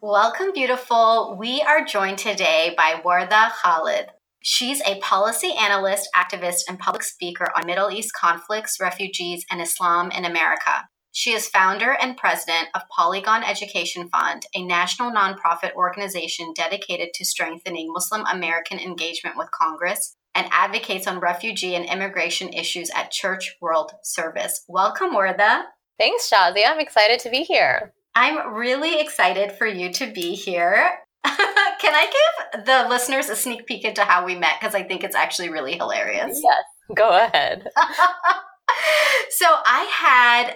Welcome, beautiful. We are joined today by Wardah Khalid. She's a policy analyst, activist, and public speaker on Middle East conflicts, refugees, and Islam in America. She is founder and president of Poligon Education Fund, a national nonprofit organization dedicated to strengthening Muslim American engagement with Congress and advocates on refugee and immigration issues at Church World Service. Welcome, Wardah. Thanks, Shazia. I'm excited to be here. I'm really excited for you to be here. Can I give the listeners a sneak peek into how we met? Because I think it's actually really hilarious. Yes, go ahead. so I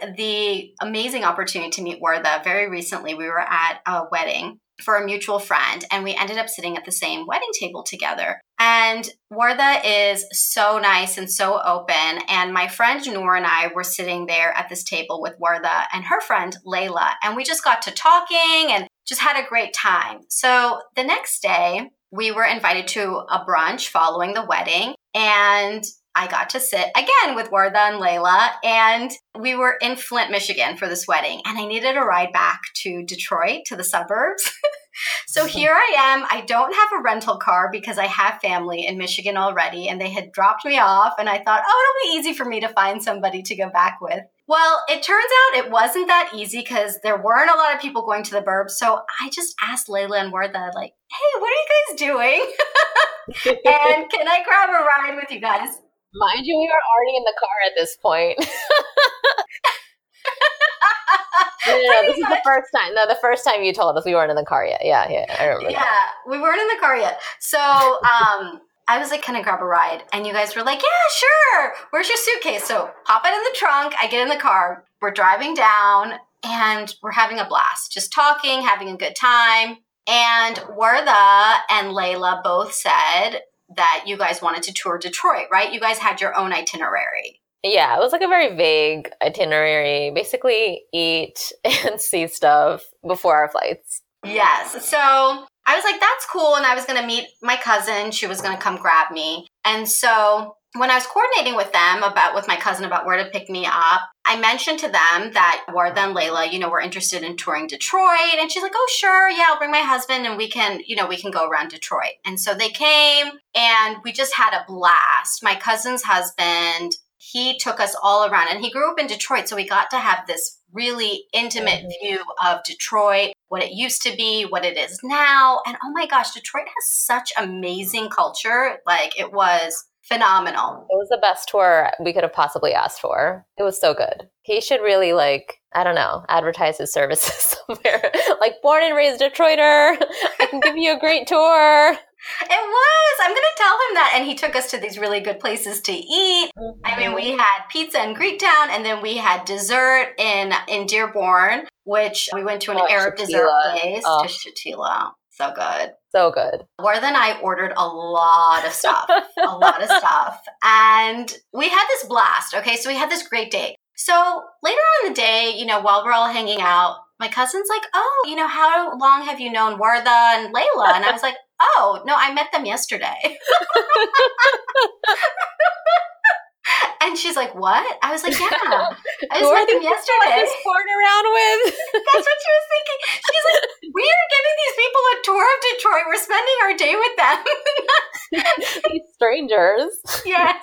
had the amazing opportunity to meet Wardah very recently. We were at a wedding for a mutual friend, and we ended up sitting at the same wedding table together. And Wardah is so nice and so open. And my friend Noor and I were sitting there at this table with Wardah and her friend Layla, and we just got to talking and just had a great time. So the next day, we were invited to a brunch following the wedding. And I got to sit again with Wardah and Layla, and we were in Flint, Michigan for this wedding. And I needed a ride back to Detroit, to the suburbs. so here I am. I don't have a rental car because I have family in Michigan already, and they had dropped me off. And I thought, oh, it'll be easy for me to find somebody to go back with. Well, it turns out it wasn't that easy because there weren't a lot of people going to the burbs. So I just asked Layla and Wardah, like, hey, what are you guys doing? and can I grab a ride with you guys? Mind you, we were already in the car at this point. no, no, no, this is the first time. No, the first time you told us we weren't in the car yet. Yeah, yeah, I remember. Yeah, that. we weren't in the car yet. So, um, I was like, "Can I grab a ride?" And you guys were like, "Yeah, sure. Where's your suitcase?" So, pop it in the trunk. I get in the car. We're driving down, and we're having a blast, just talking, having a good time. And Wardah and Layla both said that you guys wanted to tour Detroit, right? You guys had your own itinerary. Yeah, it was like a very vague itinerary. Basically, eat and see stuff before our flights. Yes. So I was like, that's cool. And I was going to meet my cousin. She was going to come grab me. And so when I was coordinating with them about with my cousin about where to pick me up, I mentioned to them that Wardah and Layla, you know, were interested in touring Detroit. And she's like, oh, sure. Yeah, I'll bring my husband and we can, you know, we can go around Detroit. And so they came and we just had a blast. My cousin's husband, he took us all around and he grew up in Detroit. So we got to have this really intimate mm-hmm. view of Detroit, what it used to be, what it is now. And oh my gosh, Detroit has such amazing culture. Like it was phenomenal. It was the best tour we could have possibly asked for. It was so good. He should really like, I don't know, advertise his services somewhere. like born and raised Detroiter, I can give you a great tour. It was. I'm going to tell him that. And he took us to these really good places to eat. I mean, we had pizza in Greektown and then we had dessert in in Dearborn, which we went to an oh, Arab Shatila. dessert place oh. to Shatila. So good. So good. Wardah and I ordered a lot of stuff, a lot of stuff. And we had this blast. Okay. So we had this great day. So later on in the day, you know, while we're all hanging out, my cousin's like, Oh, you know, how long have you known Wardah and Layla? And I was like, Oh, no, I met them yesterday. And she's like, "What?" I was like, "Yeah, I just met them yesterday." Was around with. That's what she was thinking. She's like, "We are giving these people a tour of Detroit. We're spending our day with them." these strangers. yes,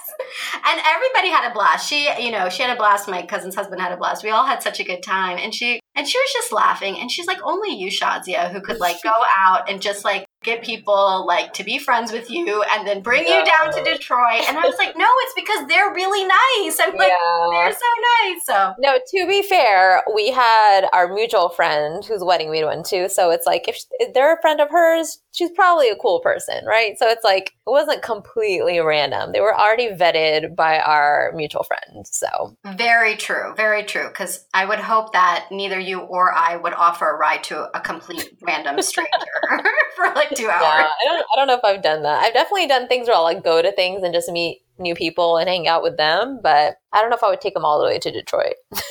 and everybody had a blast. She, you know, she had a blast. My cousin's husband had a blast. We all had such a good time, and she and she was just laughing. And she's like, "Only you, Shazia, who could like go out and just like get people like to be friends with you and then bring you down to Detroit. And I was like, no, it's because they're really nice. I'm like, yeah. they're so nice. So no, to be fair, we had our mutual friend whose wedding we went to. So it's like if, she, if they're a friend of hers, she's probably a cool person, right? So it's like it wasn't completely random. They were already vetted by our mutual friend. So very true, very true. Because I would hope that neither you or I would offer a ride to a complete random stranger for like two hours. Yeah, I don't. I don't know if I've done that. I've definitely done things where I'll like go to things and just meet new people and hang out with them. But I don't know if I would take them all the way to Detroit. so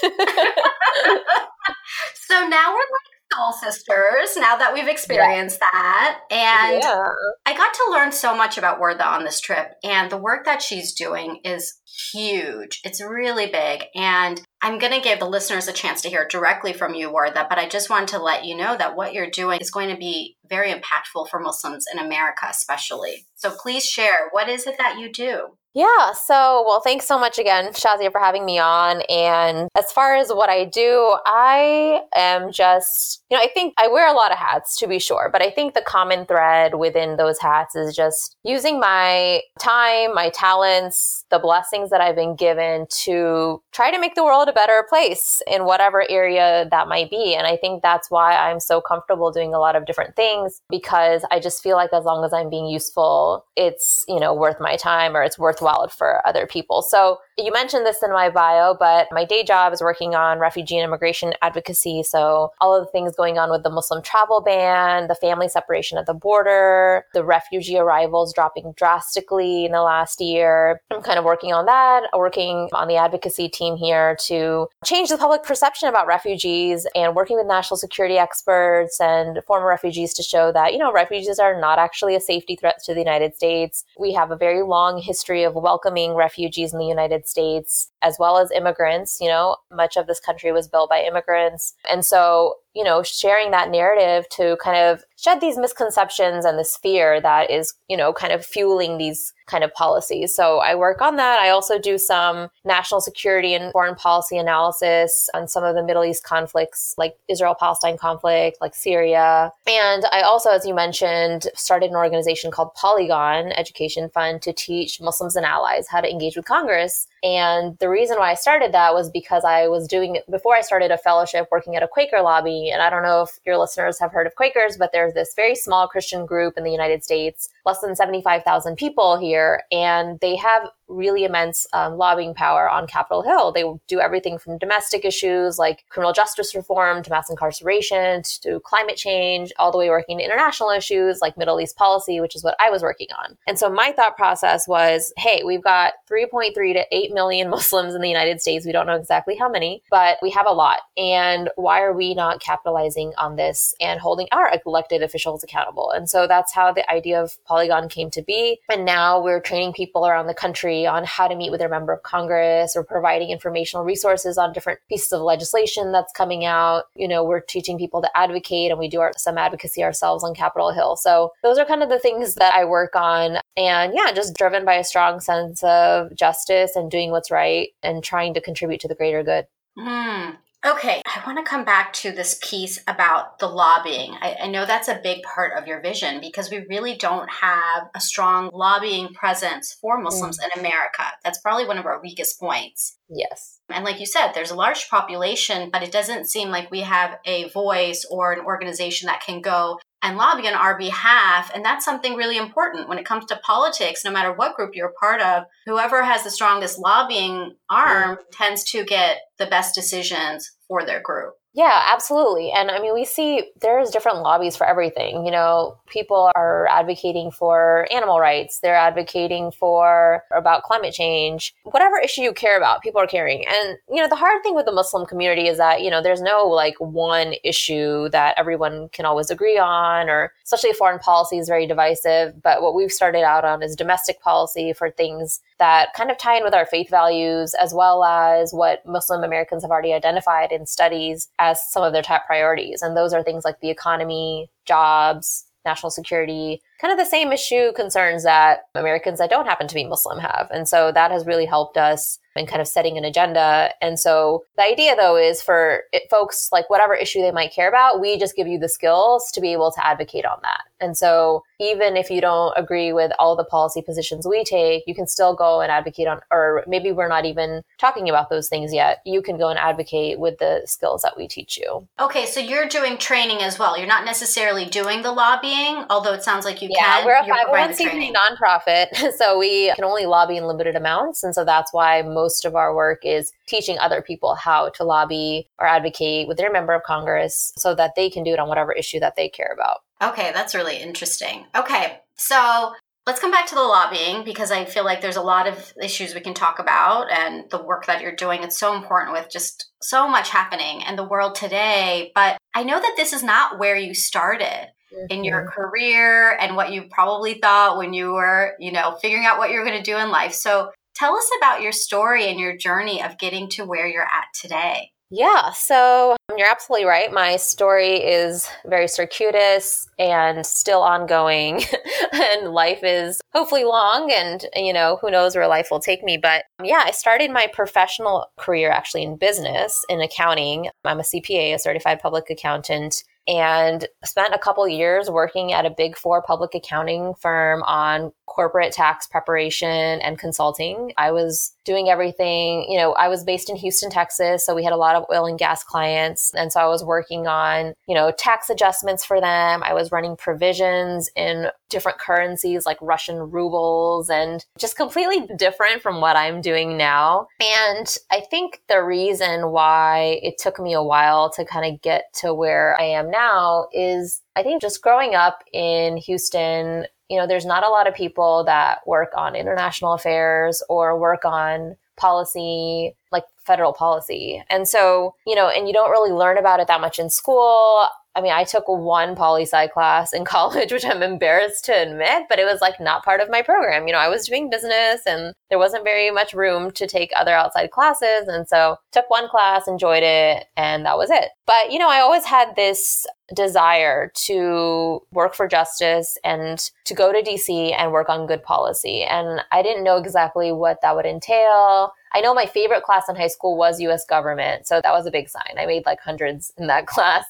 now we're like soul sisters now that we've experienced yeah. that. And yeah. I got to learn so much about Wardah on this trip. And the work that she's doing is huge. It's really big. And I'm going to give the listeners a chance to hear directly from you, Wardah, but I just wanted to let you know that what you're doing is going to be very impactful for Muslims in America, especially. So please share what is it that you do? Yeah. So, well, thanks so much again, Shazia, for having me on. And as far as what I do, I am just, you know, I think I wear a lot of hats to be sure, but I think the common thread within those hats is just using my time, my talents, the blessings that I've been given to try to make the world a better place in whatever area that might be. And I think that's why I'm so comfortable doing a lot of different things because I just feel like as long as I'm being useful, it's, you know, worth my time or it's worthwhile for other people. So you mentioned this in my bio, but my day job is working on refugee and immigration advocacy. So all of the things going on with the Muslim travel ban, the family separation at the border, the refugee arrivals dropping drastically in the last year. I'm kind of working on that, working on the advocacy team here to change the public perception about refugees and working with national security experts and former refugees to show that, you know, refugees are not actually a safety threat to the United States. We have a very long history of welcoming refugees in the United States States as well as immigrants. You know, much of this country was built by immigrants. And so, you know, sharing that narrative to kind of shed these misconceptions and this fear that is, you know, kind of fueling these kind of policies. So I work on that. I also do some national security and foreign policy analysis on some of the Middle East conflicts, like Israel Palestine conflict, like Syria. And I also, as you mentioned, started an organization called Poligon Education Fund to teach Muslims and allies how to engage with Congress. And the reason why I started that was because I was doing it before I started a fellowship working at a Quaker lobby. And I don't know if your listeners have heard of Quakers, but there's this very small Christian group in the United States, less than 75,000 people here. And they have really immense um, lobbying power on Capitol Hill. They do everything from domestic issues like criminal justice reform to mass incarceration to climate change, all the way working to international issues like Middle East policy, which is what I was working on. And so my thought process was hey, we've got 3.3 to 8 million Muslims in the United States. We don't know exactly how many, but we have a lot. And why are we not capitalizing on this and holding our elected officials accountable? And so that's how the idea of Poligon came to be. And now we're training people around the country on how to meet with their member of Congress or providing informational resources on different pieces of legislation that's coming out. You know, we're teaching people to advocate and we do our, some advocacy ourselves on Capitol Hill. So those are kind of the things that I work on. And yeah, just driven by a strong sense of justice and doing what's right and trying to contribute to the greater good. Mm, Okay, I want to come back to this piece about the lobbying. I, I, know that's a big part of your vision because we really don't have a strong lobbying presence for Muslims mm. in America. That's probably one of our weakest points. Yes. And like you said, there's a large population, but it doesn't seem like we have a voice or an organization that can go and lobby on our behalf. And that's something really important when it comes to politics, no matter what group you're part of. Whoever has the strongest lobbying arm tends to get the best decisions for their group. Yeah, absolutely. And I mean, we see there's different lobbies for everything. You know, people are advocating for animal rights, they're advocating for about climate change, whatever issue you care about, people are caring. And, you know, the hard thing with the Muslim community is that, you know, there's no like one issue that everyone can always agree on, or especially foreign policy is very divisive. But what we've started out on is domestic policy for things that kind of tie in with our faith values as well as what Muslim Americans have already identified in studies as some of their top priorities. And those are things like the economy, jobs, national security, kind of the same issue concerns that Americans that don't happen to be Muslim have. And so that has really helped us in kind of setting an agenda. And so the idea though is for it, folks, like whatever issue they might care about, we just give you the skills to be able to advocate on that. And so even if you don't agree with all the policy positions we take, you can still go and advocate on, or maybe we're not even talking about those things yet. You can go and advocate with the skills that we teach you. Okay, so you're doing training as well. You're not necessarily doing the lobbying, although it sounds like you yeah, can. we're a 501c3 nonprofit, so we can only lobby in limited amounts. And so that's why most of our work is teaching other people how to lobby or advocate with their member of Congress so that they can do it on whatever issue that they care about. Okay, that's really interesting. Okay, so let's come back to the lobbying because I feel like there's a lot of issues we can talk about and the work that you're doing. It's so important with just so much happening in the world today. But I know that this is not where you started mm-hmm. in your mm-hmm. career and what you probably thought when you were, you know, figuring out what you're going to do in life. So tell us about your story and your journey of getting to where you're at today. Yeah, so um, you're absolutely right. My story is very circuitous and still ongoing, and life is hopefully long, and you know, who knows where life will take me. But um, yeah, I started my professional career actually in business, in accounting. I'm a CPA, a certified public accountant and spent a couple years working at a big four public accounting firm on corporate tax preparation and consulting. I was doing everything, you know, I was based in Houston, Texas, so we had a lot of oil and gas clients, and so I was working on, you know, tax adjustments for them. I was running provisions in different currencies like Russian rubles and just completely different from what I'm doing now. And I think the reason why it took me a while to kind of get to where I am now is I think just growing up in Houston, you know, there's not a lot of people that work on international affairs or work on policy, like federal policy. And so, you know, and you don't really learn about it that much in school. I mean, I took one poli sci class in college, which I'm embarrassed to admit, but it was like not part of my program. You know, I was doing business and there wasn't very much room to take other outside classes. And so took one class, enjoyed it, and that was it. But, you know, I always had this desire to work for justice and to go to DC and work on good policy. And I didn't know exactly what that would entail. I know my favorite class in high school was US government. So that was a big sign. I made like hundreds in that class.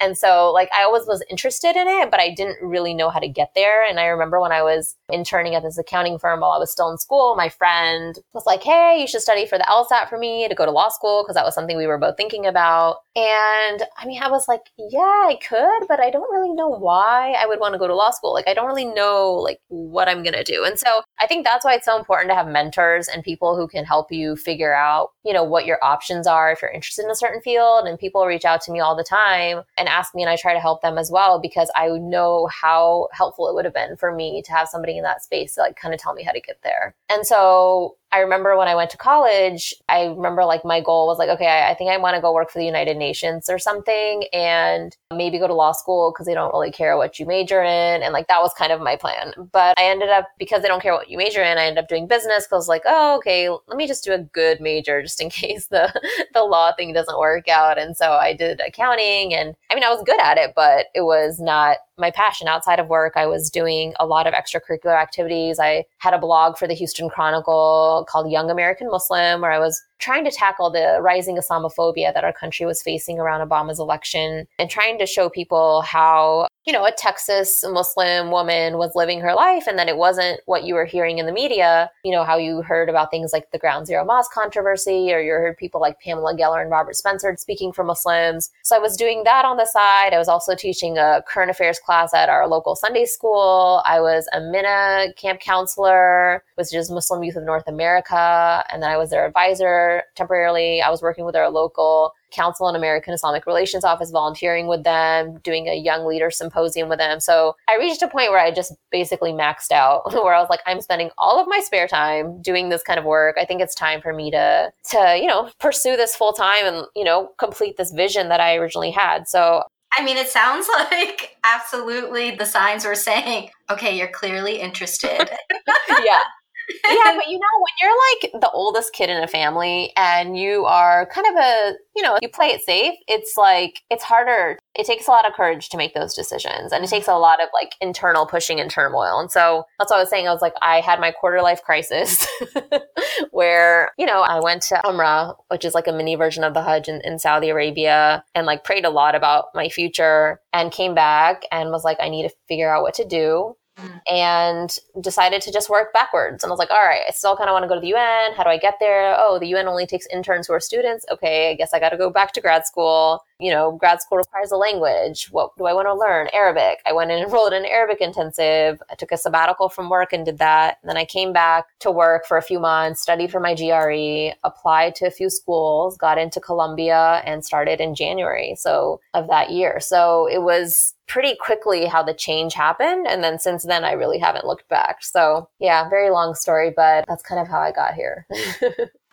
And so like I always was interested in it, but I didn't really know how to get there. And I remember when I was interning at this accounting firm while I was still in school, my friend was like, Hey, you should study for the LSAT for me to go to law school. Cause that was something we were both thinking about. And I mean, I was like, yeah, I could, but I don't really know why I would want to go to law school. Like, I don't really know like what I'm going to do. And so I think that's why it's so important to have mentors and people who can help you figure out, you know, what your options are if you're interested in a certain field. And people reach out to me all the time and ask me, and I try to help them as well because I know how helpful it would have been for me to have somebody in that space to like kind of tell me how to get there. And so I remember when I went to college, I remember like my goal was like, okay, I, I think I want to go work for the United Nations or something and maybe go to law school because they don't really care what you major in. And like that was kind of my plan. But I ended up, because they don't care what you major in, I ended up doing business because like, oh, okay, let me just do a good major just in case the, the law thing doesn't work out. And so I did accounting and I mean, I was good at it, but it was not my passion outside of work. I was doing a lot of extracurricular activities. I had a blog for the Houston Chronicle called Young American Muslim, where I was trying to tackle the rising Islamophobia that our country was facing around Obama's election and trying to show people how, you know, a Texas Muslim woman was living her life and that it wasn't what you were hearing in the media, you know, how you heard about things like the Ground Zero Mosque controversy or you heard people like Pamela Geller and Robert Spencer speaking for Muslims. So I was doing that on the side. I was also teaching a current affairs class at our local Sunday school. I was a MYNA camp counselor, which is Muslim Youth of North America. And then I was their advisor temporarily. I was working with our local Council on American Islamic Relations office, volunteering with them, doing a young leader symposium with them. So I reached a point where I just basically maxed out, where I was like, I'm spending all of my spare time doing this kind of work. I think it's time for me to, to, you know, pursue this full time and, you know, complete this vision that I originally had. So I mean, it sounds like absolutely the signs were saying, okay, you're clearly interested. yeah yeah, but you know, when you're like the oldest kid in a family and you are kind of a, you know, you play it safe, it's like, it's harder. It takes a lot of courage to make those decisions and it takes a lot of like internal pushing and turmoil. And so that's what I was saying. I was like, I had my quarter life crisis where, you know, I went to Umrah, which is like a mini version of the Hajj in, in Saudi Arabia and like prayed a lot about my future and came back and was like, I need to figure out what to do mm. and decided to just work backwards. And I was like, all right, I still kind of want to go to the UN. How do I get there? Oh, the UN only takes interns who are students. Okay, I guess I got to go back to grad school you know, grad school requires a language. What do I want to learn? Arabic. I went and enrolled in an Arabic intensive. I took a sabbatical from work and did that. And then I came back to work for a few months, studied for my GRE, applied to a few schools, got into Columbia and started in January. So of that year. So it was pretty quickly how the change happened. And then since then, I really haven't looked back. So yeah, very long story, but that's kind of how I got here.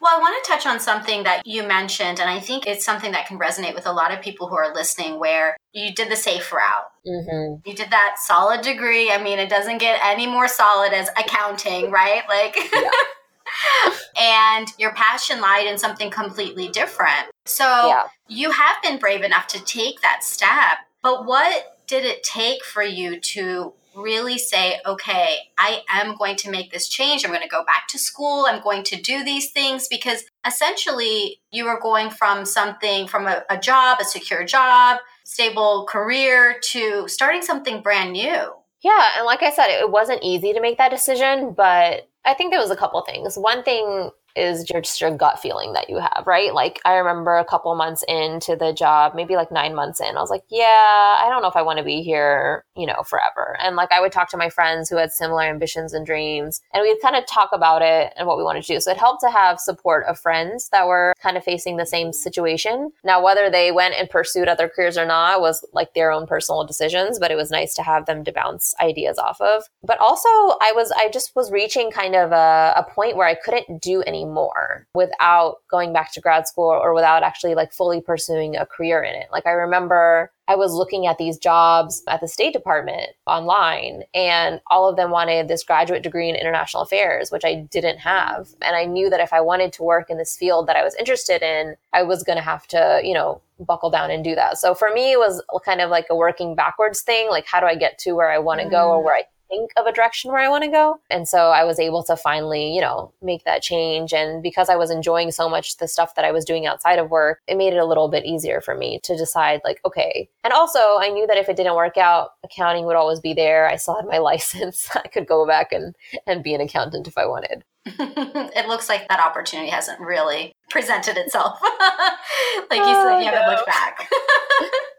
Well, I want to touch on something that you mentioned, and I think it's something that can resonate with a lot of people who are listening, where you did the safe route. Mm-hmm. You did that solid degree. I mean, it doesn't get any more solid as accounting, right? Like, and your passion lied in something completely different. So yeah. you have been brave enough to take that step, but what did it take for you to really say, okay, I am going to make this change. I'm going to go back to school. I'm going to do these things because essentially you were going from something, from a, a job, a secure job, stable career to starting something brand new. Yeah. And like I said, it wasn't easy to make that decision, but I think there was a couple things. One thing is just your gut feeling that you have, right? Like I remember a couple months into the job, maybe like nine months in, I was like, yeah, I don't know if I want to be here, you know, forever. And like I would talk to my friends who had similar ambitions and dreams, and we'd kind of talk about it and what we wanted to do. So it helped to have support of friends that were kind of facing the same situation. Now, whether they went and pursued other careers or not was like their own personal decisions, but it was nice to have them to bounce ideas off of. But also, I was, I just was reaching kind of a, a point where I couldn't do any more without going back to grad school or without actually like fully pursuing a career in it. Like I remember I was looking at these jobs at the State Department online, and all of them wanted this graduate degree in international affairs, which I didn't have. And I knew that if I wanted to work in this field that I was interested in, I was going to have to, you know, buckle down and do that. So for me, it was kind of like a working backwards thing. Like, how do I get to where I want to mm. go or where I think of a direction where I want to go. And so I was able to finally, you know, make that change. And because I was enjoying so much the stuff that I was doing outside of work, it made it a little bit easier for me to decide, like, okay. And also, I knew that if it didn't work out, accounting would always be there. I still had my license. I could go back and, and be an accountant if I wanted. it looks like that opportunity hasn't really presented itself. like you oh, said, you haven't looked back.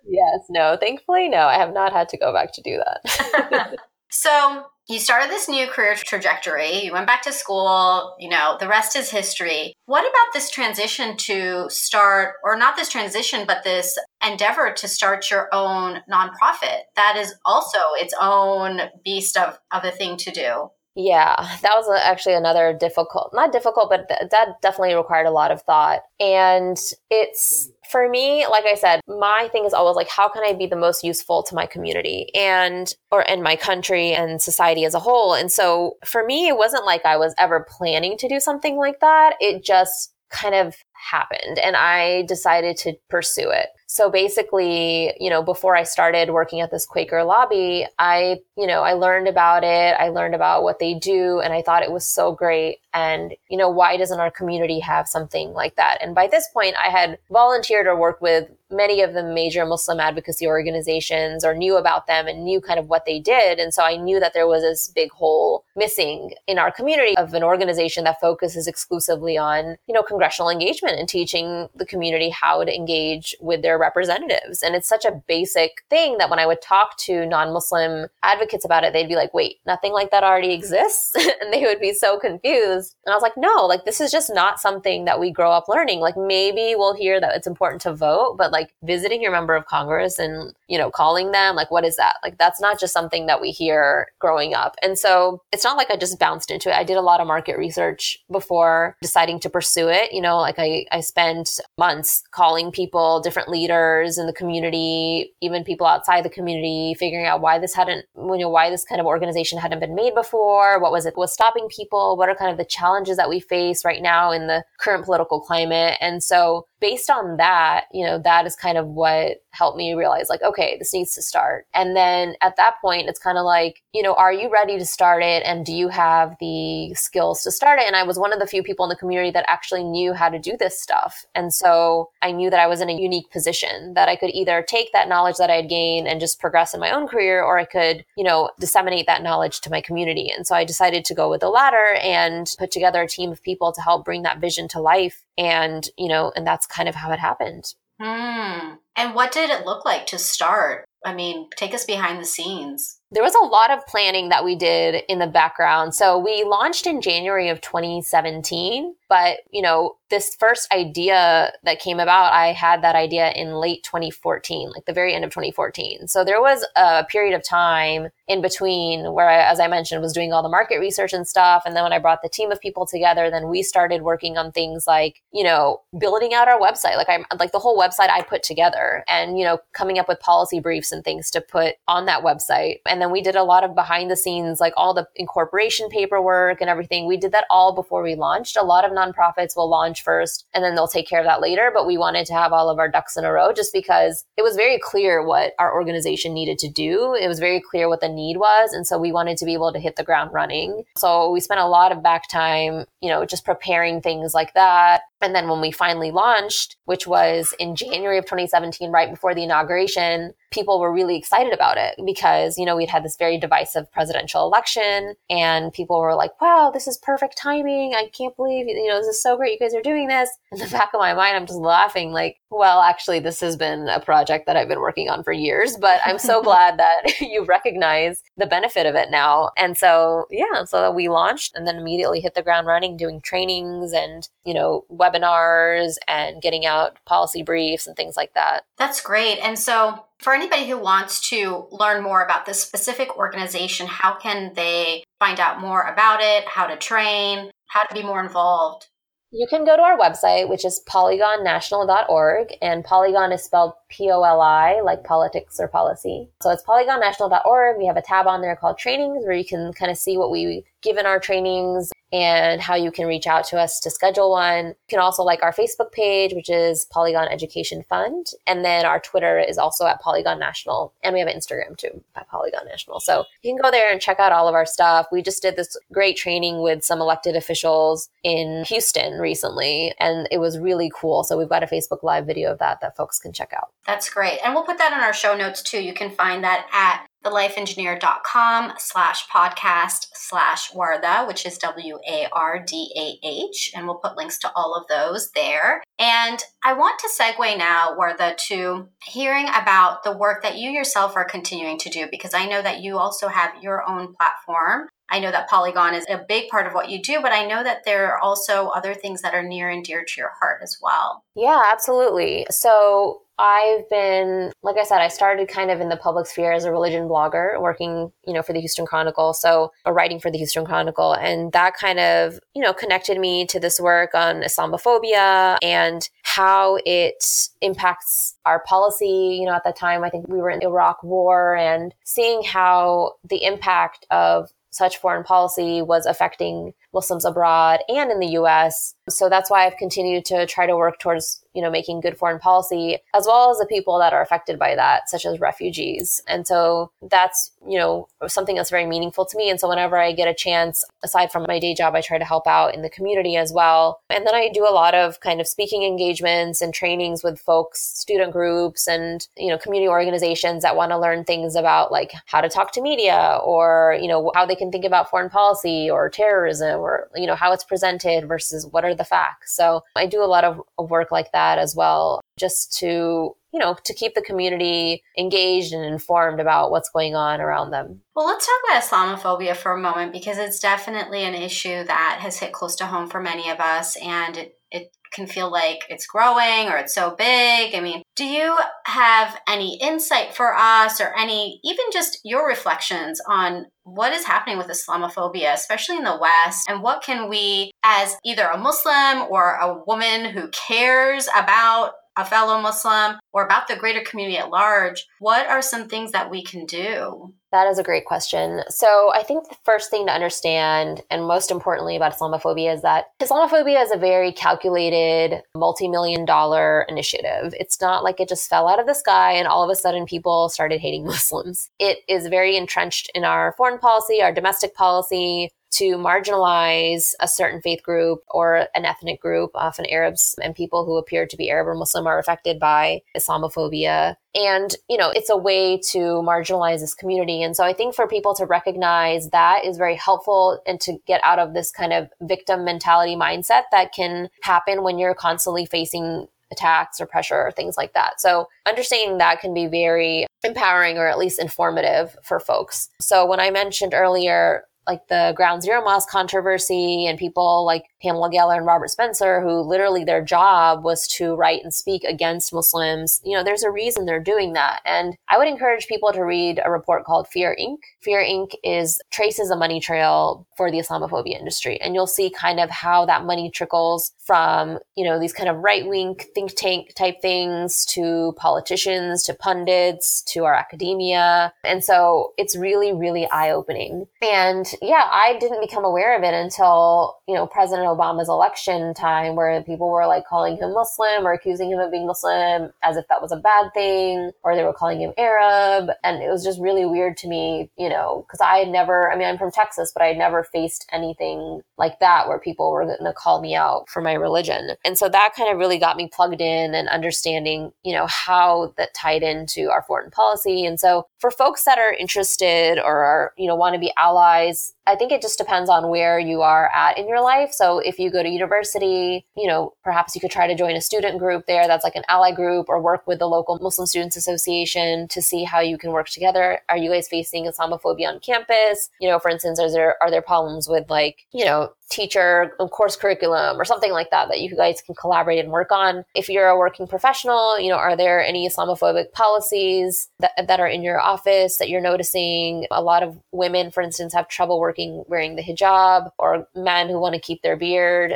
yes, no, thankfully, no, I have not had to go back to do that. So you started this new career trajectory. You went back to school. You know, the rest is history. What about this transition to start, or not this transition, but this endeavor to start your own nonprofit? That is also its own beast of, of a thing to do. Yeah, that was actually another difficult, not difficult, but th- that definitely required a lot of thought. And it's for me, like I said, my thing is always like, how can I be the most useful to my community and, or in my country and society as a whole? And so for me, it wasn't like I was ever planning to do something like that. It just kind of happened and I decided to pursue it. So basically, you know, before I started working at this Quaker lobby, I, you know, I learned about it. I learned about what they do and I thought it was so great. And, you know, why doesn't our community have something like that? And by this point, I had volunteered or worked with many of the major Muslim advocacy organizations or knew about them and knew kind of what they did. And so I knew that there was this big hole missing in our community of an organization that focuses exclusively on, you know, congressional engagement and teaching the community how to engage with their representatives. And it's such a basic thing that when I would talk to non-Muslim advocates about it, they'd be like, wait, nothing like that already exists. and they would be so confused. And I was like, no, like this is just not something that we grow up learning. Like maybe we'll hear that it's important to vote, but like visiting your member of Congress and, you know, calling them, like, what is that? Like, that's not just something that we hear growing up. And so it's not like I just bounced into it. I did a lot of market research before deciding to pursue it. You know, like I, I spent months calling people, different leaders in the community, even people outside the community, figuring out why this hadn't, you know, why this kind of organization hadn't been made before. What was it was stopping people? What are kind of the challenges that we face right now in the current political climate? And so based on that, you know, that is kind of what helped me realize like, okay, this needs to start. And then at that point, it's kind of like, you know, are you ready to start it? And do you have the skills to start it? And I was one of the few people in the community that actually knew how to do this stuff. And so I knew that I was in a unique position that I could either take that knowledge that I had gained and just progress in my own career, or I could, you know, disseminate that knowledge to my community. And so I decided to go with the latter and put together a team of people to help bring that vision to life. And, you know, and that's kind of how it happened. Hmm. And what did it look like to start? I mean, take us behind the scenes. There was a lot of planning that we did in the background. So we launched in January of 2017, but you know, this first idea that came about, I had that idea in late 2014, like the very end of 2014. So there was a period of time in between where I, as I mentioned, was doing all the market research and stuff. And then when I brought the team of people together, then we started working on things like, you know, building out our website. Like I'm like the whole website I put together and, you know, coming up with policy briefs and things to put on that website. And then we did a lot of behind the scenes, like all the incorporation paperwork and everything. We did that all before we launched. A lot of nonprofits will launch first and then they'll take care of that later. But we wanted to have all of our ducks in a row just because it was very clear what our organization needed to do. It was very clear what the need was. And so we wanted to be able to hit the ground running. So we spent a lot of back time, you know, just preparing things like that. And then when we finally launched, which was in January of 2017, right before the inauguration, people were really excited about it because, you know, we'd had this very divisive presidential election and people were like, wow, this is perfect timing. I can't believe, you know, this is so great. You guys are doing this. In the back of my mind, I'm just laughing like, well, actually, this has been a project that I've been working on for years, but I'm so glad that you recognize the benefit of it now. And so, yeah, so we launched and then immediately hit the ground running doing trainings and, you know, webinars and getting out policy briefs and things like that. That's great. And so, for anybody who wants to learn more about this specific organization, how can they find out more about it, how to train, how to be more involved? You can go to our website, which is poligonnational.org, and Poligon is spelled P O L I, like politics or policy. So it's poligonnational.org. We have a tab on there called trainings where you can kind of see what we give in our trainings and how you can reach out to us to schedule one. You can also like our Facebook page, which is Poligon Education Fund. And then our Twitter is also at Poligon National. And we have an Instagram too at Poligon National. So you can go there and check out all of our stuff. We just did this great training with some elected officials in Houston recently, and it was really cool. So we've got a Facebook Live video of that that folks can check out. That's great. And we'll put that in our show notes too. You can find that at thelifeengineer.com slash podcast slash Wardah, which is W A R D A H. And we'll put links to all of those there. And I want to segue now, Wardah, to hearing about the work that you yourself are continuing to do, because I know that you also have your own platform. I know that Poligon is a big part of what you do, but I know that there are also other things that are near and dear to your heart as well. Yeah, absolutely. So I've been, like I said, I started kind of in the public sphere as a religion blogger, working, you know, for the Houston Chronicle. So, writing for the Houston Chronicle. And that kind of, you know, connected me to this work on Islamophobia and how it impacts our policy. You know, at that time, I think we were in the Iraq war and seeing how the impact of such foreign policy was affecting Muslims abroad and in the US. So that's why I've continued to try to work towards, you know, making good foreign policy as well as the people that are affected by that, such as refugees. And so that's, you know, something that's very meaningful to me. And so whenever I get a chance, aside from my day job, I try to help out in the community as well. And then I do a lot of kind of speaking engagements and trainings with folks, student groups and, you know, community organizations that want to learn things about like how to talk to media or, you know, how they can think about foreign policy or terrorism or you know how it's presented versus what are the facts so i do a lot of, work like that as well just to you know to keep the community engaged and informed about what's going on around them. Well let's talk about islamophobia for a moment because it's definitely an issue that has hit close to home for many of us and it, it can feel like it's growing or it's so big. I mean, do you have any insight for us or any, even just your reflections on what is happening with Islamophobia, especially in the West? And what can we, as either a Muslim or a woman who cares about a fellow Muslim or about the greater community at large, what are some things that we can do? That is a great question. So, I think the first thing to understand, and most importantly about Islamophobia, is that Islamophobia is a very calculated, multi million dollar initiative. It's not like it just fell out of the sky and all of a sudden people started hating Muslims. It is very entrenched in our foreign policy, our domestic policy, to marginalize a certain faith group or an ethnic group. Often Arabs and people who appear to be Arab or Muslim are affected by Islamophobia. And, you know, it's a way to marginalize this community. And so I think for people to recognize that is very helpful and to get out of this kind of victim mentality mindset that can happen when you're constantly facing attacks or pressure or things like that. So understanding that can be very empowering or at least informative for folks. So when I mentioned earlier like the ground zero mosque controversy and people like Pamela Geller and Robert Spencer, who literally their job was to write and speak against Muslims, you know, there's a reason they're doing that. And I would encourage people to read a report called Fear Inc. Fear Inc. is traces a money trail for the Islamophobia industry. And you'll see kind of how that money trickles from, you know, these kind of right wing think tank type things to politicians, to pundits, to our academia. And so it's really, really eye opening. And yeah, I didn't become aware of it until, you know, President Obama's election time where people were like calling him Muslim or accusing him of being Muslim as if that was a bad thing, or they were calling him Arab. And it was just really weird to me, you know, because I had never, I mean, I'm from Texas, but I had never faced anything like that where people were going to call me out for my religion. And so that kind of really got me plugged in and understanding, you know, how that tied into our foreign policy. And so for folks that are interested or are, you know, want to be allies, I think it just depends on where you are at in your life. So if you go to university, you know, perhaps you could try to join a student group there that's like an ally group or work with the local Muslim Students Association to see how you can work together. Are you guys facing Islamophobia on campus? You know, for instance, are there are there problems with like, you know, teacher course curriculum or something like that that you guys can collaborate and work on if you're a working professional you know are there any islamophobic policies that, that are in your office that you're noticing a lot of women for instance have trouble working wearing the hijab or men who want to keep their beard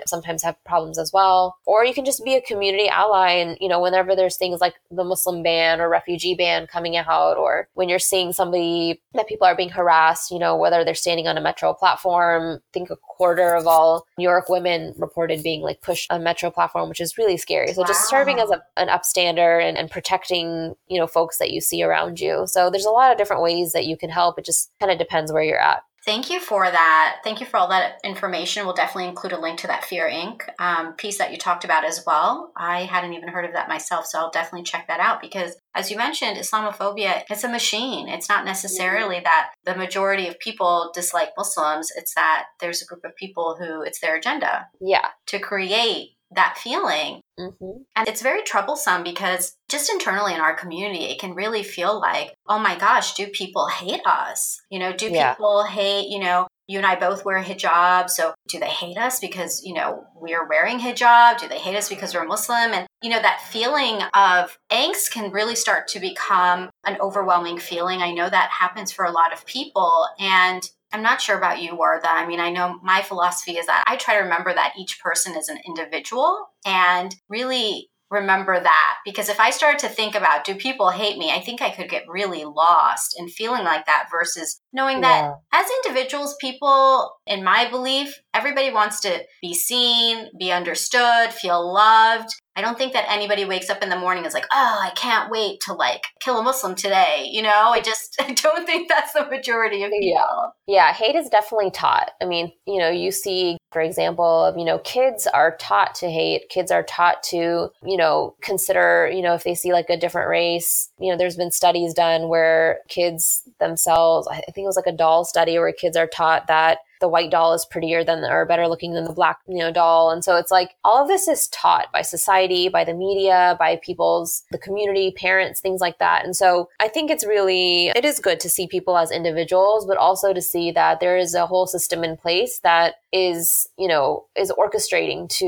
sometimes have problems as well or you can just be a community ally and you know whenever there's things like the muslim ban or refugee ban coming out or when you're seeing somebody that people are being harassed you know whether they're standing on a metro platform think a quarter of all New York women reported being like pushed on metro platform, which is really scary. So wow. just serving as a, an upstander and, and protecting, you know, folks that you see around you. So there's a lot of different ways that you can help. It just kind of depends where you're at. Thank you for that. Thank you for all that information. We'll definitely include a link to that Fear Inc. Um, piece that you talked about as well. I hadn't even heard of that myself, so I'll definitely check that out because, as you mentioned, Islamophobia, it's a machine. It's not necessarily mm-hmm. that the majority of people dislike Muslims, it's that there's a group of people who it's their agenda. Yeah. To create that feeling. Mm-hmm. And it's very troublesome because just internally in our community, it can really feel like, oh my gosh, do people hate us? You know, do yeah. people hate, you know, you and I both wear hijab. So do they hate us because, you know, we're wearing hijab? Do they hate us because we're Muslim? And, you know, that feeling of angst can really start to become an overwhelming feeling. I know that happens for a lot of people. And I'm not sure about you, Wardah. I mean, I know my philosophy is that I try to remember that each person is an individual and really remember that. Because if I started to think about do people hate me, I think I could get really lost in feeling like that versus knowing that as individuals, people, in my belief, everybody wants to be seen, be understood, feel loved. I don't think that anybody wakes up in the morning and is like, oh, I can't wait to like kill a Muslim today. You know, I just I don't think that's the majority of people. Yeah. yeah, hate is definitely taught. I mean, you know, you see, for example, of, you know, kids are taught to hate. Kids are taught to, you know, consider, you know, if they see like a different race, you know, there's been studies done where kids themselves, I think it was like a doll study where kids are taught that the white doll is prettier than or better looking than the black you know doll. And so it's like all of this is taught by society by the media by people's the community parents things like that. And so i think it's really it is good to see people as individuals but also to see that there is a whole system in place that is you know is orchestrating to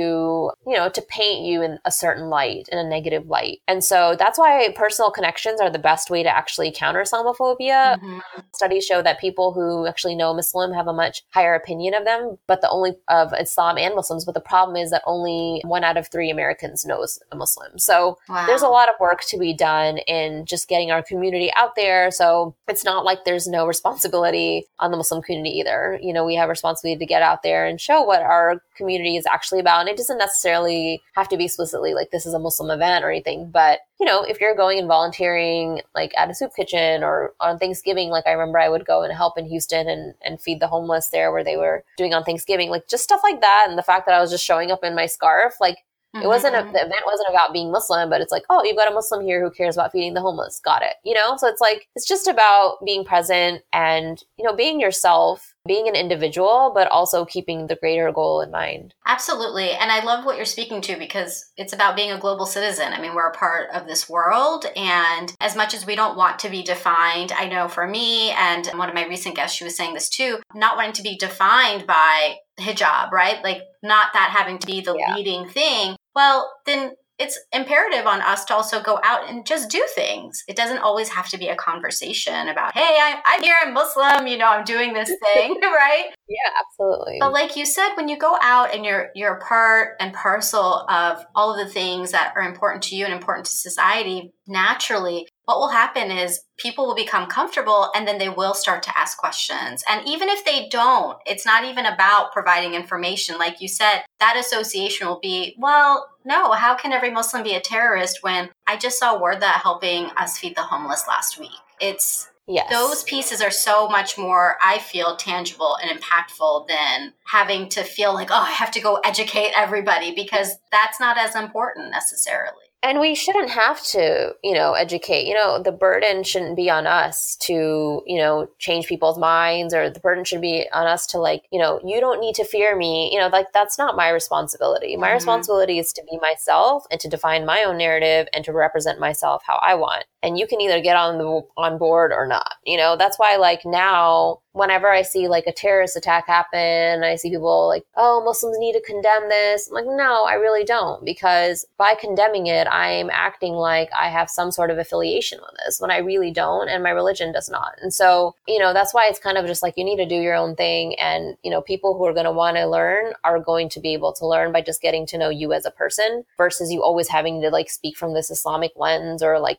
you know to paint you in a certain light in a negative light. And so that's why personal connections are the best way to actually counter islamophobia. Mm-hmm. studies show that people who actually know muslim have a much higher opinion of them, but the only of Islam and Muslims. But the problem is that only one out of three Americans knows a Muslim. So wow. there's a lot of work to be done in just getting our community out there. So it's not like there's no responsibility on the Muslim community either. You know, we have responsibility to get out there and show what our community is actually about. And it doesn't necessarily have to be explicitly like this is a Muslim event or anything, but you know, if you're going and volunteering like at a soup kitchen or on Thanksgiving, like I remember I would go and help in Houston and, and feed the homeless there where they were doing on Thanksgiving, like just stuff like that. And the fact that I was just showing up in my scarf, like Mm-hmm. It wasn't a, the event wasn't about being Muslim, but it's like, oh, you've got a Muslim here who cares about feeding the homeless. Got it. You know, so it's like it's just about being present and you know being yourself, being an individual, but also keeping the greater goal in mind. Absolutely. And I love what you're speaking to because it's about being a global citizen. I mean, we're a part of this world. And as much as we don't want to be defined, I know for me and one of my recent guests, she was saying this too, not wanting to be defined by hijab, right? Like, not that having to be the Yeah. leading thing. Well, then it's imperative on us to also go out and just do things. It doesn't always have to be a conversation about, hey, I, I'm here, I'm Muslim, you know, I'm doing this thing, right? Yeah, absolutely. But like you said, when you go out and you're you're a part and parcel of all of the things that are important to you and important to society, naturally, what will happen is people will become comfortable and then they will start to ask questions. And even if they don't, it's not even about providing information. Like you said, that association will be, well, no, how can every Muslim be a terrorist when I just saw Wardah helping us feed the homeless last week? It's yes. those pieces are so much more i feel tangible and impactful than having to feel like oh i have to go educate everybody because that's not as important necessarily and we shouldn't have to you know educate. You know the burden shouldn't be on us to you know change people's minds or the burden should be on us to like you know you don't need to fear me. You know like that's not my responsibility. My Mhm. responsibility is to be myself and to define my own narrative and to represent myself how i want and you can either get on the on board or not you know? That's why like now whenever i see like a terrorist attack happen i see people like oh muslims need to condemn this i'm like no i really don't because by condemning it i'm acting like i have some sort of affiliation with this when i really don't and my religion does not. And so you know that's why it's kind of just like you need to do your own thing and you know people who are going to want to learn are going to be able to learn by just getting to know you as a person versus you always having to like speak from this islamic lens or like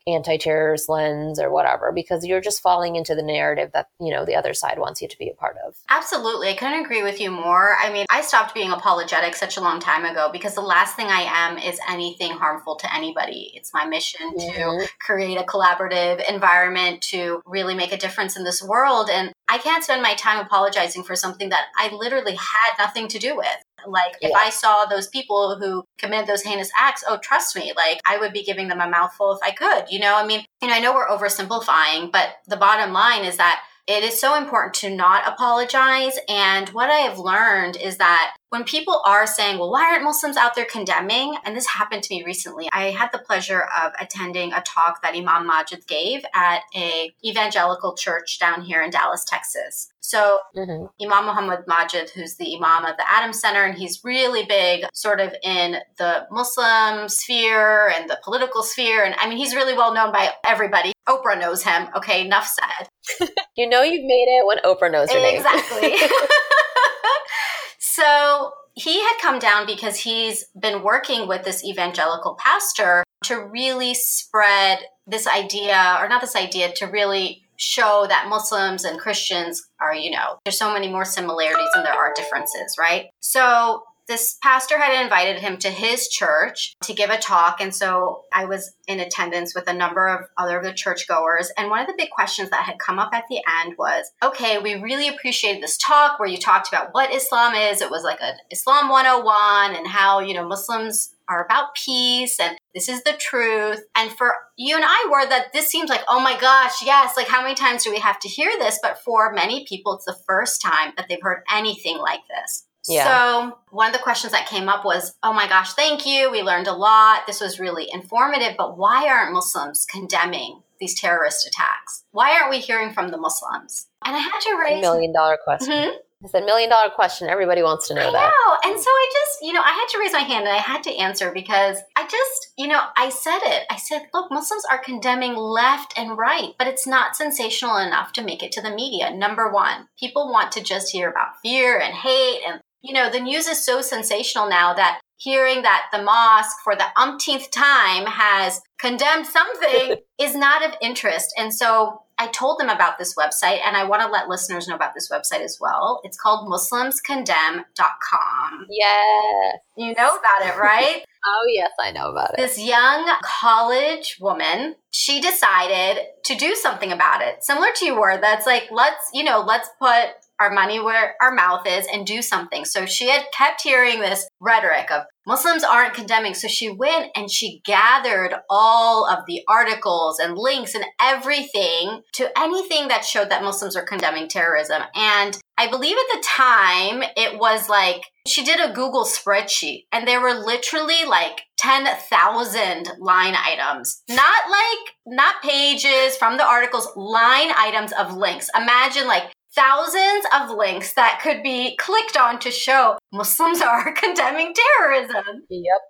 lens or whatever because you're just falling into the narrative that you know the other side wants you to be a part of absolutely i couldn't agree with you more i mean i stopped being apologetic such a long time ago because the last thing i am is anything harmful to anybody it's my mission to Mhm. create a collaborative environment to really make a difference in this world. And I can't spend my time apologizing for something that I literally had nothing to do with. Like, if I saw those people who committed those heinous acts, oh, trust me, like, I would be giving them a mouthful if I could. You know, I mean, you know, I know we're oversimplifying, but the bottom line is that it is so important to not apologize. And what I have learned is that when people are saying, well, why aren't Muslims out there condemning? And this happened to me recently. I had the pleasure of attending a talk that Imam Magid gave at a evangelical church down here in Dallas, Texas. So Mhm. Imam Mohamed Magid, who's the Imam of the Adam Center, and he's really big sort of in the Muslim sphere and the political sphere. And I mean, he's really well known by everybody. Oprah knows him. Okay, enough said. you know you've made it when oprah knows your name Exactly. so he had come down because he's been working with this evangelical pastor to really spread this idea, or not this idea, to really show that Muslims and Christians are, you know, there's so many more similarities than there are differences, right? So this pastor had invited him to his church to give a talk. And so I was in attendance with a number of other of the churchgoers. And one of the big questions that had come up at the end was okay, we really appreciated this talk where you talked about what Islam is. It was like an Islam 101 and how, you know, Muslims are about peace and this is the truth. And for you and I were that this seems like, oh my gosh, yes, like how many times do we have to hear this? But for many people, it's the first time that they've heard anything like this. Yeah. So, one of the questions that came up was, Oh my gosh, thank you. We learned a lot. This was really informative. But why aren't Muslims condemning these terrorist attacks? Why aren't we hearing from the Muslims? And I had to raise. a million dollar question Mhm. it's a million dollar question everybody wants to know I that know. And so I just, you know, I had to raise my hand and I had to answer because I just, you know, I said it. I said, look, Muslims are condemning left and right, but it's not sensational enough to make it to the media. Number one, people want to just hear about fear and hate. And, you know, the news is so sensational now that hearing that the mosque for the umpteenth time has condemned something is not of interest. And so I told them about this website, and I want to let listeners know about this website as well. It's called MuslimsCondemn.com. yeah You know about it, right? oh yes i know about it this young college woman, she decided to do something about it. Similar to you were, that's like, let's, you know, let's put our money where our mouth is and do something. So she had kept hearing this rhetoric of Muslims aren't condemning. So she went and she gathered all of the articles and links and everything to anything that showed that Muslims are condemning terrorism. And I believe at the time it was like she did a Google spreadsheet and there were literally like 10,000 line items. Not like, not pages from the articles, line items of links. Imagine like thousands of links that could be clicked on to show Muslims are condemning terrorism. Yep.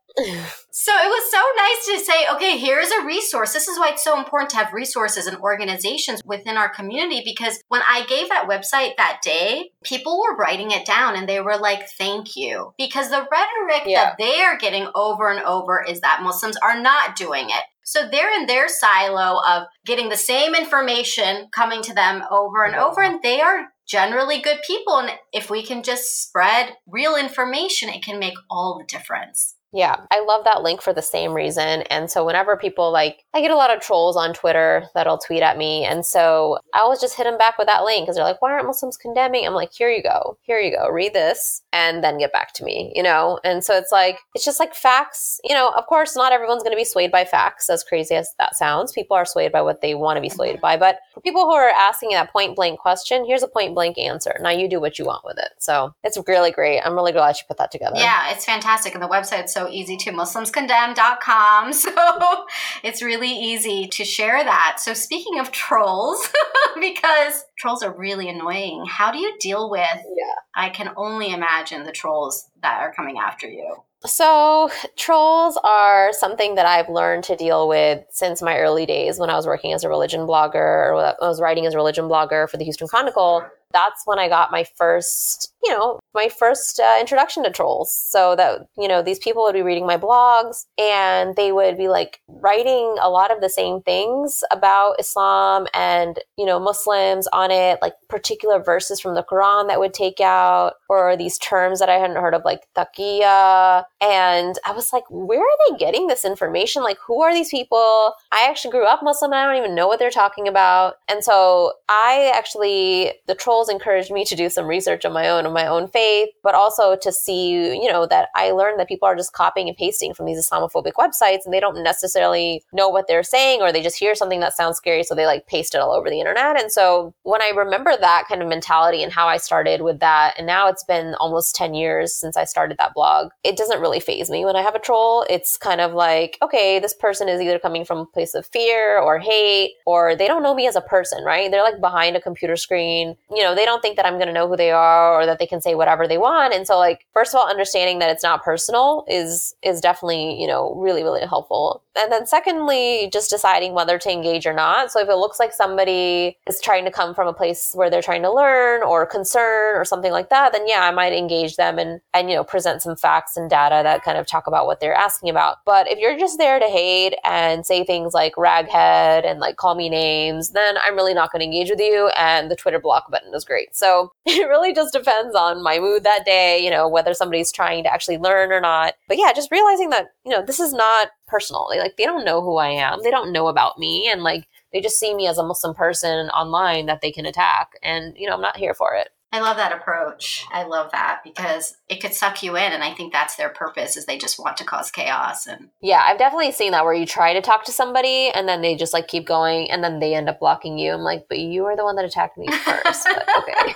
so it was so nice to say, okay, here's a resource. This is why it's so important to have resources and organizations within our community because when I gave that website that day, people were writing it down and they were like, thank you. Because the rhetoric yeah. that they are getting over and over is that Muslims are not doing it. So they're in their silo of getting the same information coming to them over and over, and they are generally good people. And if we can just spread real information, it can make all the difference. Yeah, I love that link for the same reason. And so whenever people like, I get a lot of trolls on Twitter that'll tweet at me. And so I always just hit them back with that link because they're like, why aren't Muslims condemning? I'm like, here you go. Here you go. Read this and then get back to me, you know? And so it's like, it's just like facts. You know, of course, not everyone's going to be swayed by facts, as crazy as that sounds. People are swayed by what they want to be swayed by. But for people who are asking that point blank question, here's a point blank answer. Now you do what you want with it. So it's really great. I'm really glad you put that together. Yeah, it's fantastic. And the website's so easy to muslimscondemn.com. So it's really easy to share that. So speaking of trolls, because trolls are really annoying, how do you deal with? Yeah. I can only imagine the trolls that are coming after you. So, trolls are something that I've learned to deal with since my early days when I was working as a religion blogger or I was writing as a religion blogger for the Houston Chronicle that's when I got my first, you know, my first uh, introduction to trolls. So that, you know, these people would be reading my blogs and they would be like writing a lot of the same things about Islam and, you know, Muslims on it, like particular verses from the Quran that would take out or these terms that I hadn't heard of, like taqiyya. And I was like, where are they getting this information? Like, who are these people? I actually grew up Muslim and I don't even know what they're talking about. And so I actually, the troll encouraged me to do some research on my own, on my own faith, but also to see, you know, that I learned that people are just copying and pasting from these Islamophobic websites and they don't necessarily know what they're saying or they just hear something that sounds scary. So they like paste it all over the internet. And so when I remember that kind of mentality and how I started with that, and now it's been almost 10 years since I started that blog, it doesn't really phase me when I have a troll. It's kind of like, okay, this person is either coming from a place of fear or hate, or they don't know me as a person, right? They're like behind a computer screen. You know, know, they don't think that I'm going to know who they are or that they can say whatever they want. And so like first of all understanding that it's not personal is is definitely, you know, really really helpful. And then secondly, just deciding whether to engage or not. So if it looks like somebody is trying to come from a place where they're trying to learn or concern or something like that, then yeah, I might engage them and and you know, present some facts and data that kind of talk about what they're asking about. But if you're just there to hate and say things like raghead and like call me names, then I'm really not going to engage with you and the Twitter block button was great. So it really just depends on my mood that day, you know, whether somebody's trying to actually learn or not. But yeah, just realizing that, you know, this is not personal. Like they don't know who I am. They don't know about me. And like they just see me as a Muslim person online that they can attack. And, you know, I'm not here for it. I love that approach. I love that because it could suck you in and I think that's their purpose is they just want to cause chaos and Yeah, I've definitely seen that where you try to talk to somebody and then they just like keep going and then they end up blocking you. I'm like, "But you are the one that attacked me first. okay.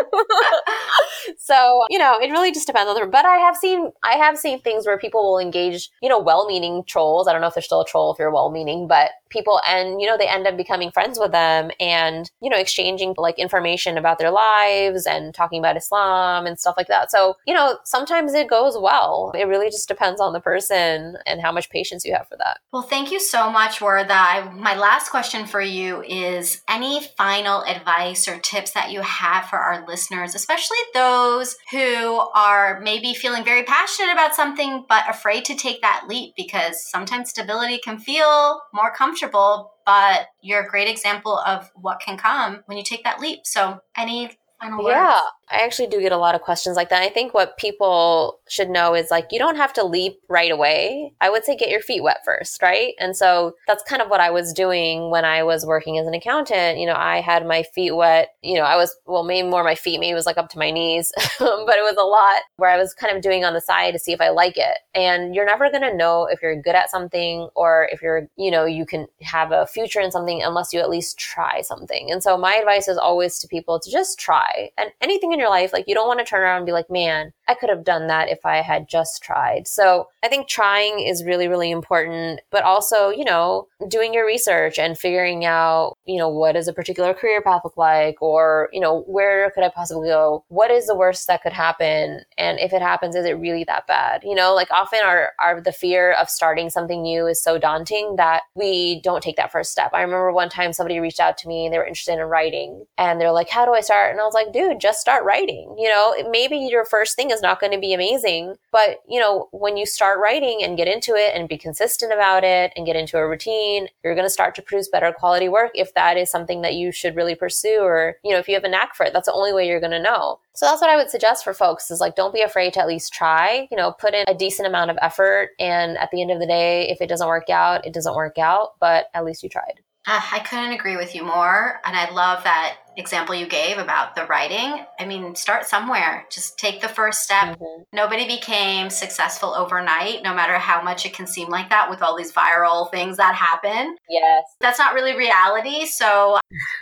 so you know it really just depends on the but i have seen i have seen things where people will engage you know well-meaning trolls i don't know if they're still a troll if you're well-meaning but people and you know they end up becoming friends with them and you know exchanging like information about their lives and talking about islam and stuff like that. So you know sometimes it goes well. It really just depends on the person and how much patience you have for that. Well thank you so much Wardah my last question for you is any final advice or tips that you have for our listeners especially those who are maybe feeling very passionate about something but afraid to take that leap because sometimes stability can feel more comfortable comfortable, but you're a great example of what can come when you take that leap. So, any Final words. Yeah, I actually do get a lot of questions like that. I think what people should know is like you don't have to leap right away. I would say get your feet wet first, right? And so that's kind of what I was doing when I was working as an accountant. You know, I had my feet wet. You know, I was well, maybe more my feet, maybe it was like up to my knees, but it was a lot where I was kind of doing on the side to see if I like it. And you're never going to know if you're good at something or if you're, you know, you can have a future in something unless you at least try something. And so my advice is always to people to just try and anything in your life. Like you don't want to turn around and be like, man, I could have done that if I had just tried. So I think trying is really, really important, but also, you know, doing your research and figuring out, you know, what does a particular career path look like? Or, you know, where could I possibly go? What is the worst that could happen? And if it happens, is it really that bad? You know, like often our, our, the fear of starting something new is so daunting that we don't take that first step. I remember one time somebody reached out to me and they were interested in writing and they're like, how do I start? And I was like, dude, just start writing. You know, maybe your first thing is not going to be amazing. But, you know, when you start writing and get into it and be consistent about it and get into a routine, you're going to start to produce better quality work if that is something that you should really pursue or, you know, if you have a knack for it, that's the only way you're going to know. So that's what I would suggest for folks is like, don't be afraid to at least try, you know, put in a decent amount of effort. And at the end of the day, if it doesn't work out, it doesn't work out, but at least you tried. I couldn't agree with you more. And I love that example you gave about the writing. I mean, start somewhere. Just take the first step. Mm-hmm. Nobody became successful overnight, no matter how much it can seem like that with all these viral things that happen. Yes. That's not really reality. So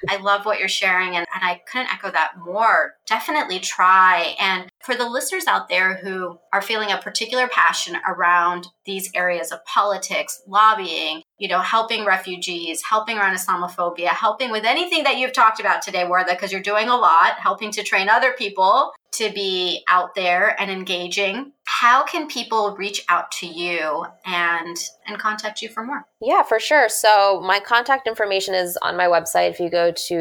I love what you're sharing, and, and I couldn't echo that more. Definitely try. And for the listeners out there who are feeling a particular passion around these areas of politics, lobbying, you know, helping refugees, helping around Islamophobia, helping with anything that you've talked about today, Wardah, because you're doing a lot, helping to train other people to be out there and engaging how can people reach out to you and and contact you for more? Yeah for sure. So my contact information is on my website. If you go to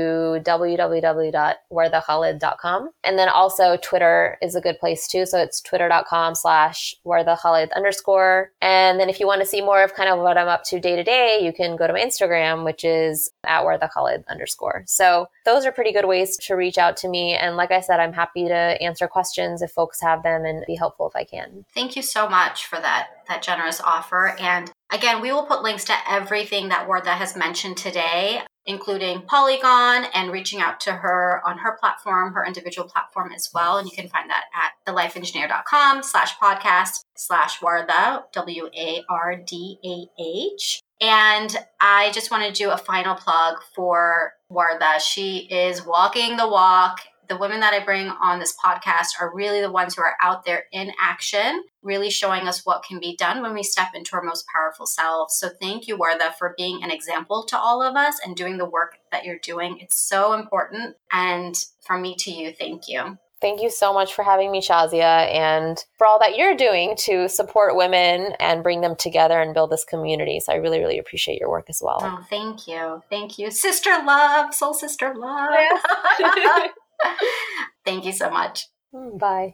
www.wardahkhalid.com and then also twitter is a good place too. So it's twitter.com slash wardahkhalid underscore. And then if you want to see more of kind of what i'm up to day to day you can go to my instagram which is at wardahkhalid underscore. So those are pretty good ways to reach out to me. And like i said i'm happy to answer questions if folks have them and be helpful if i can can. Thank you so much for that that generous offer. And again, we will put links to everything that Wardah has mentioned today, including Poligon and reaching out to her on her platform, her individual platform as well. And you can find that at thelifeengineer.com slash podcast slash Wardah, W-A-R-D-A-H. And I just want to do a final plug for Wardah. She is walking the walk the women that I bring on this podcast are really the ones who are out there in action, really showing us what can be done when we step into our most powerful selves. So thank you, Wardah, for being an example to all of us and doing the work that you're doing. It's so important. And from me to you, thank you. Thank you so much for having me, Shazia, and for all that you're doing to support women and bring them together and build this community. So I really, really appreciate your work as well. Oh, thank you. Thank you. Sister love, soul sister love. Thank you so much. Mm, bye.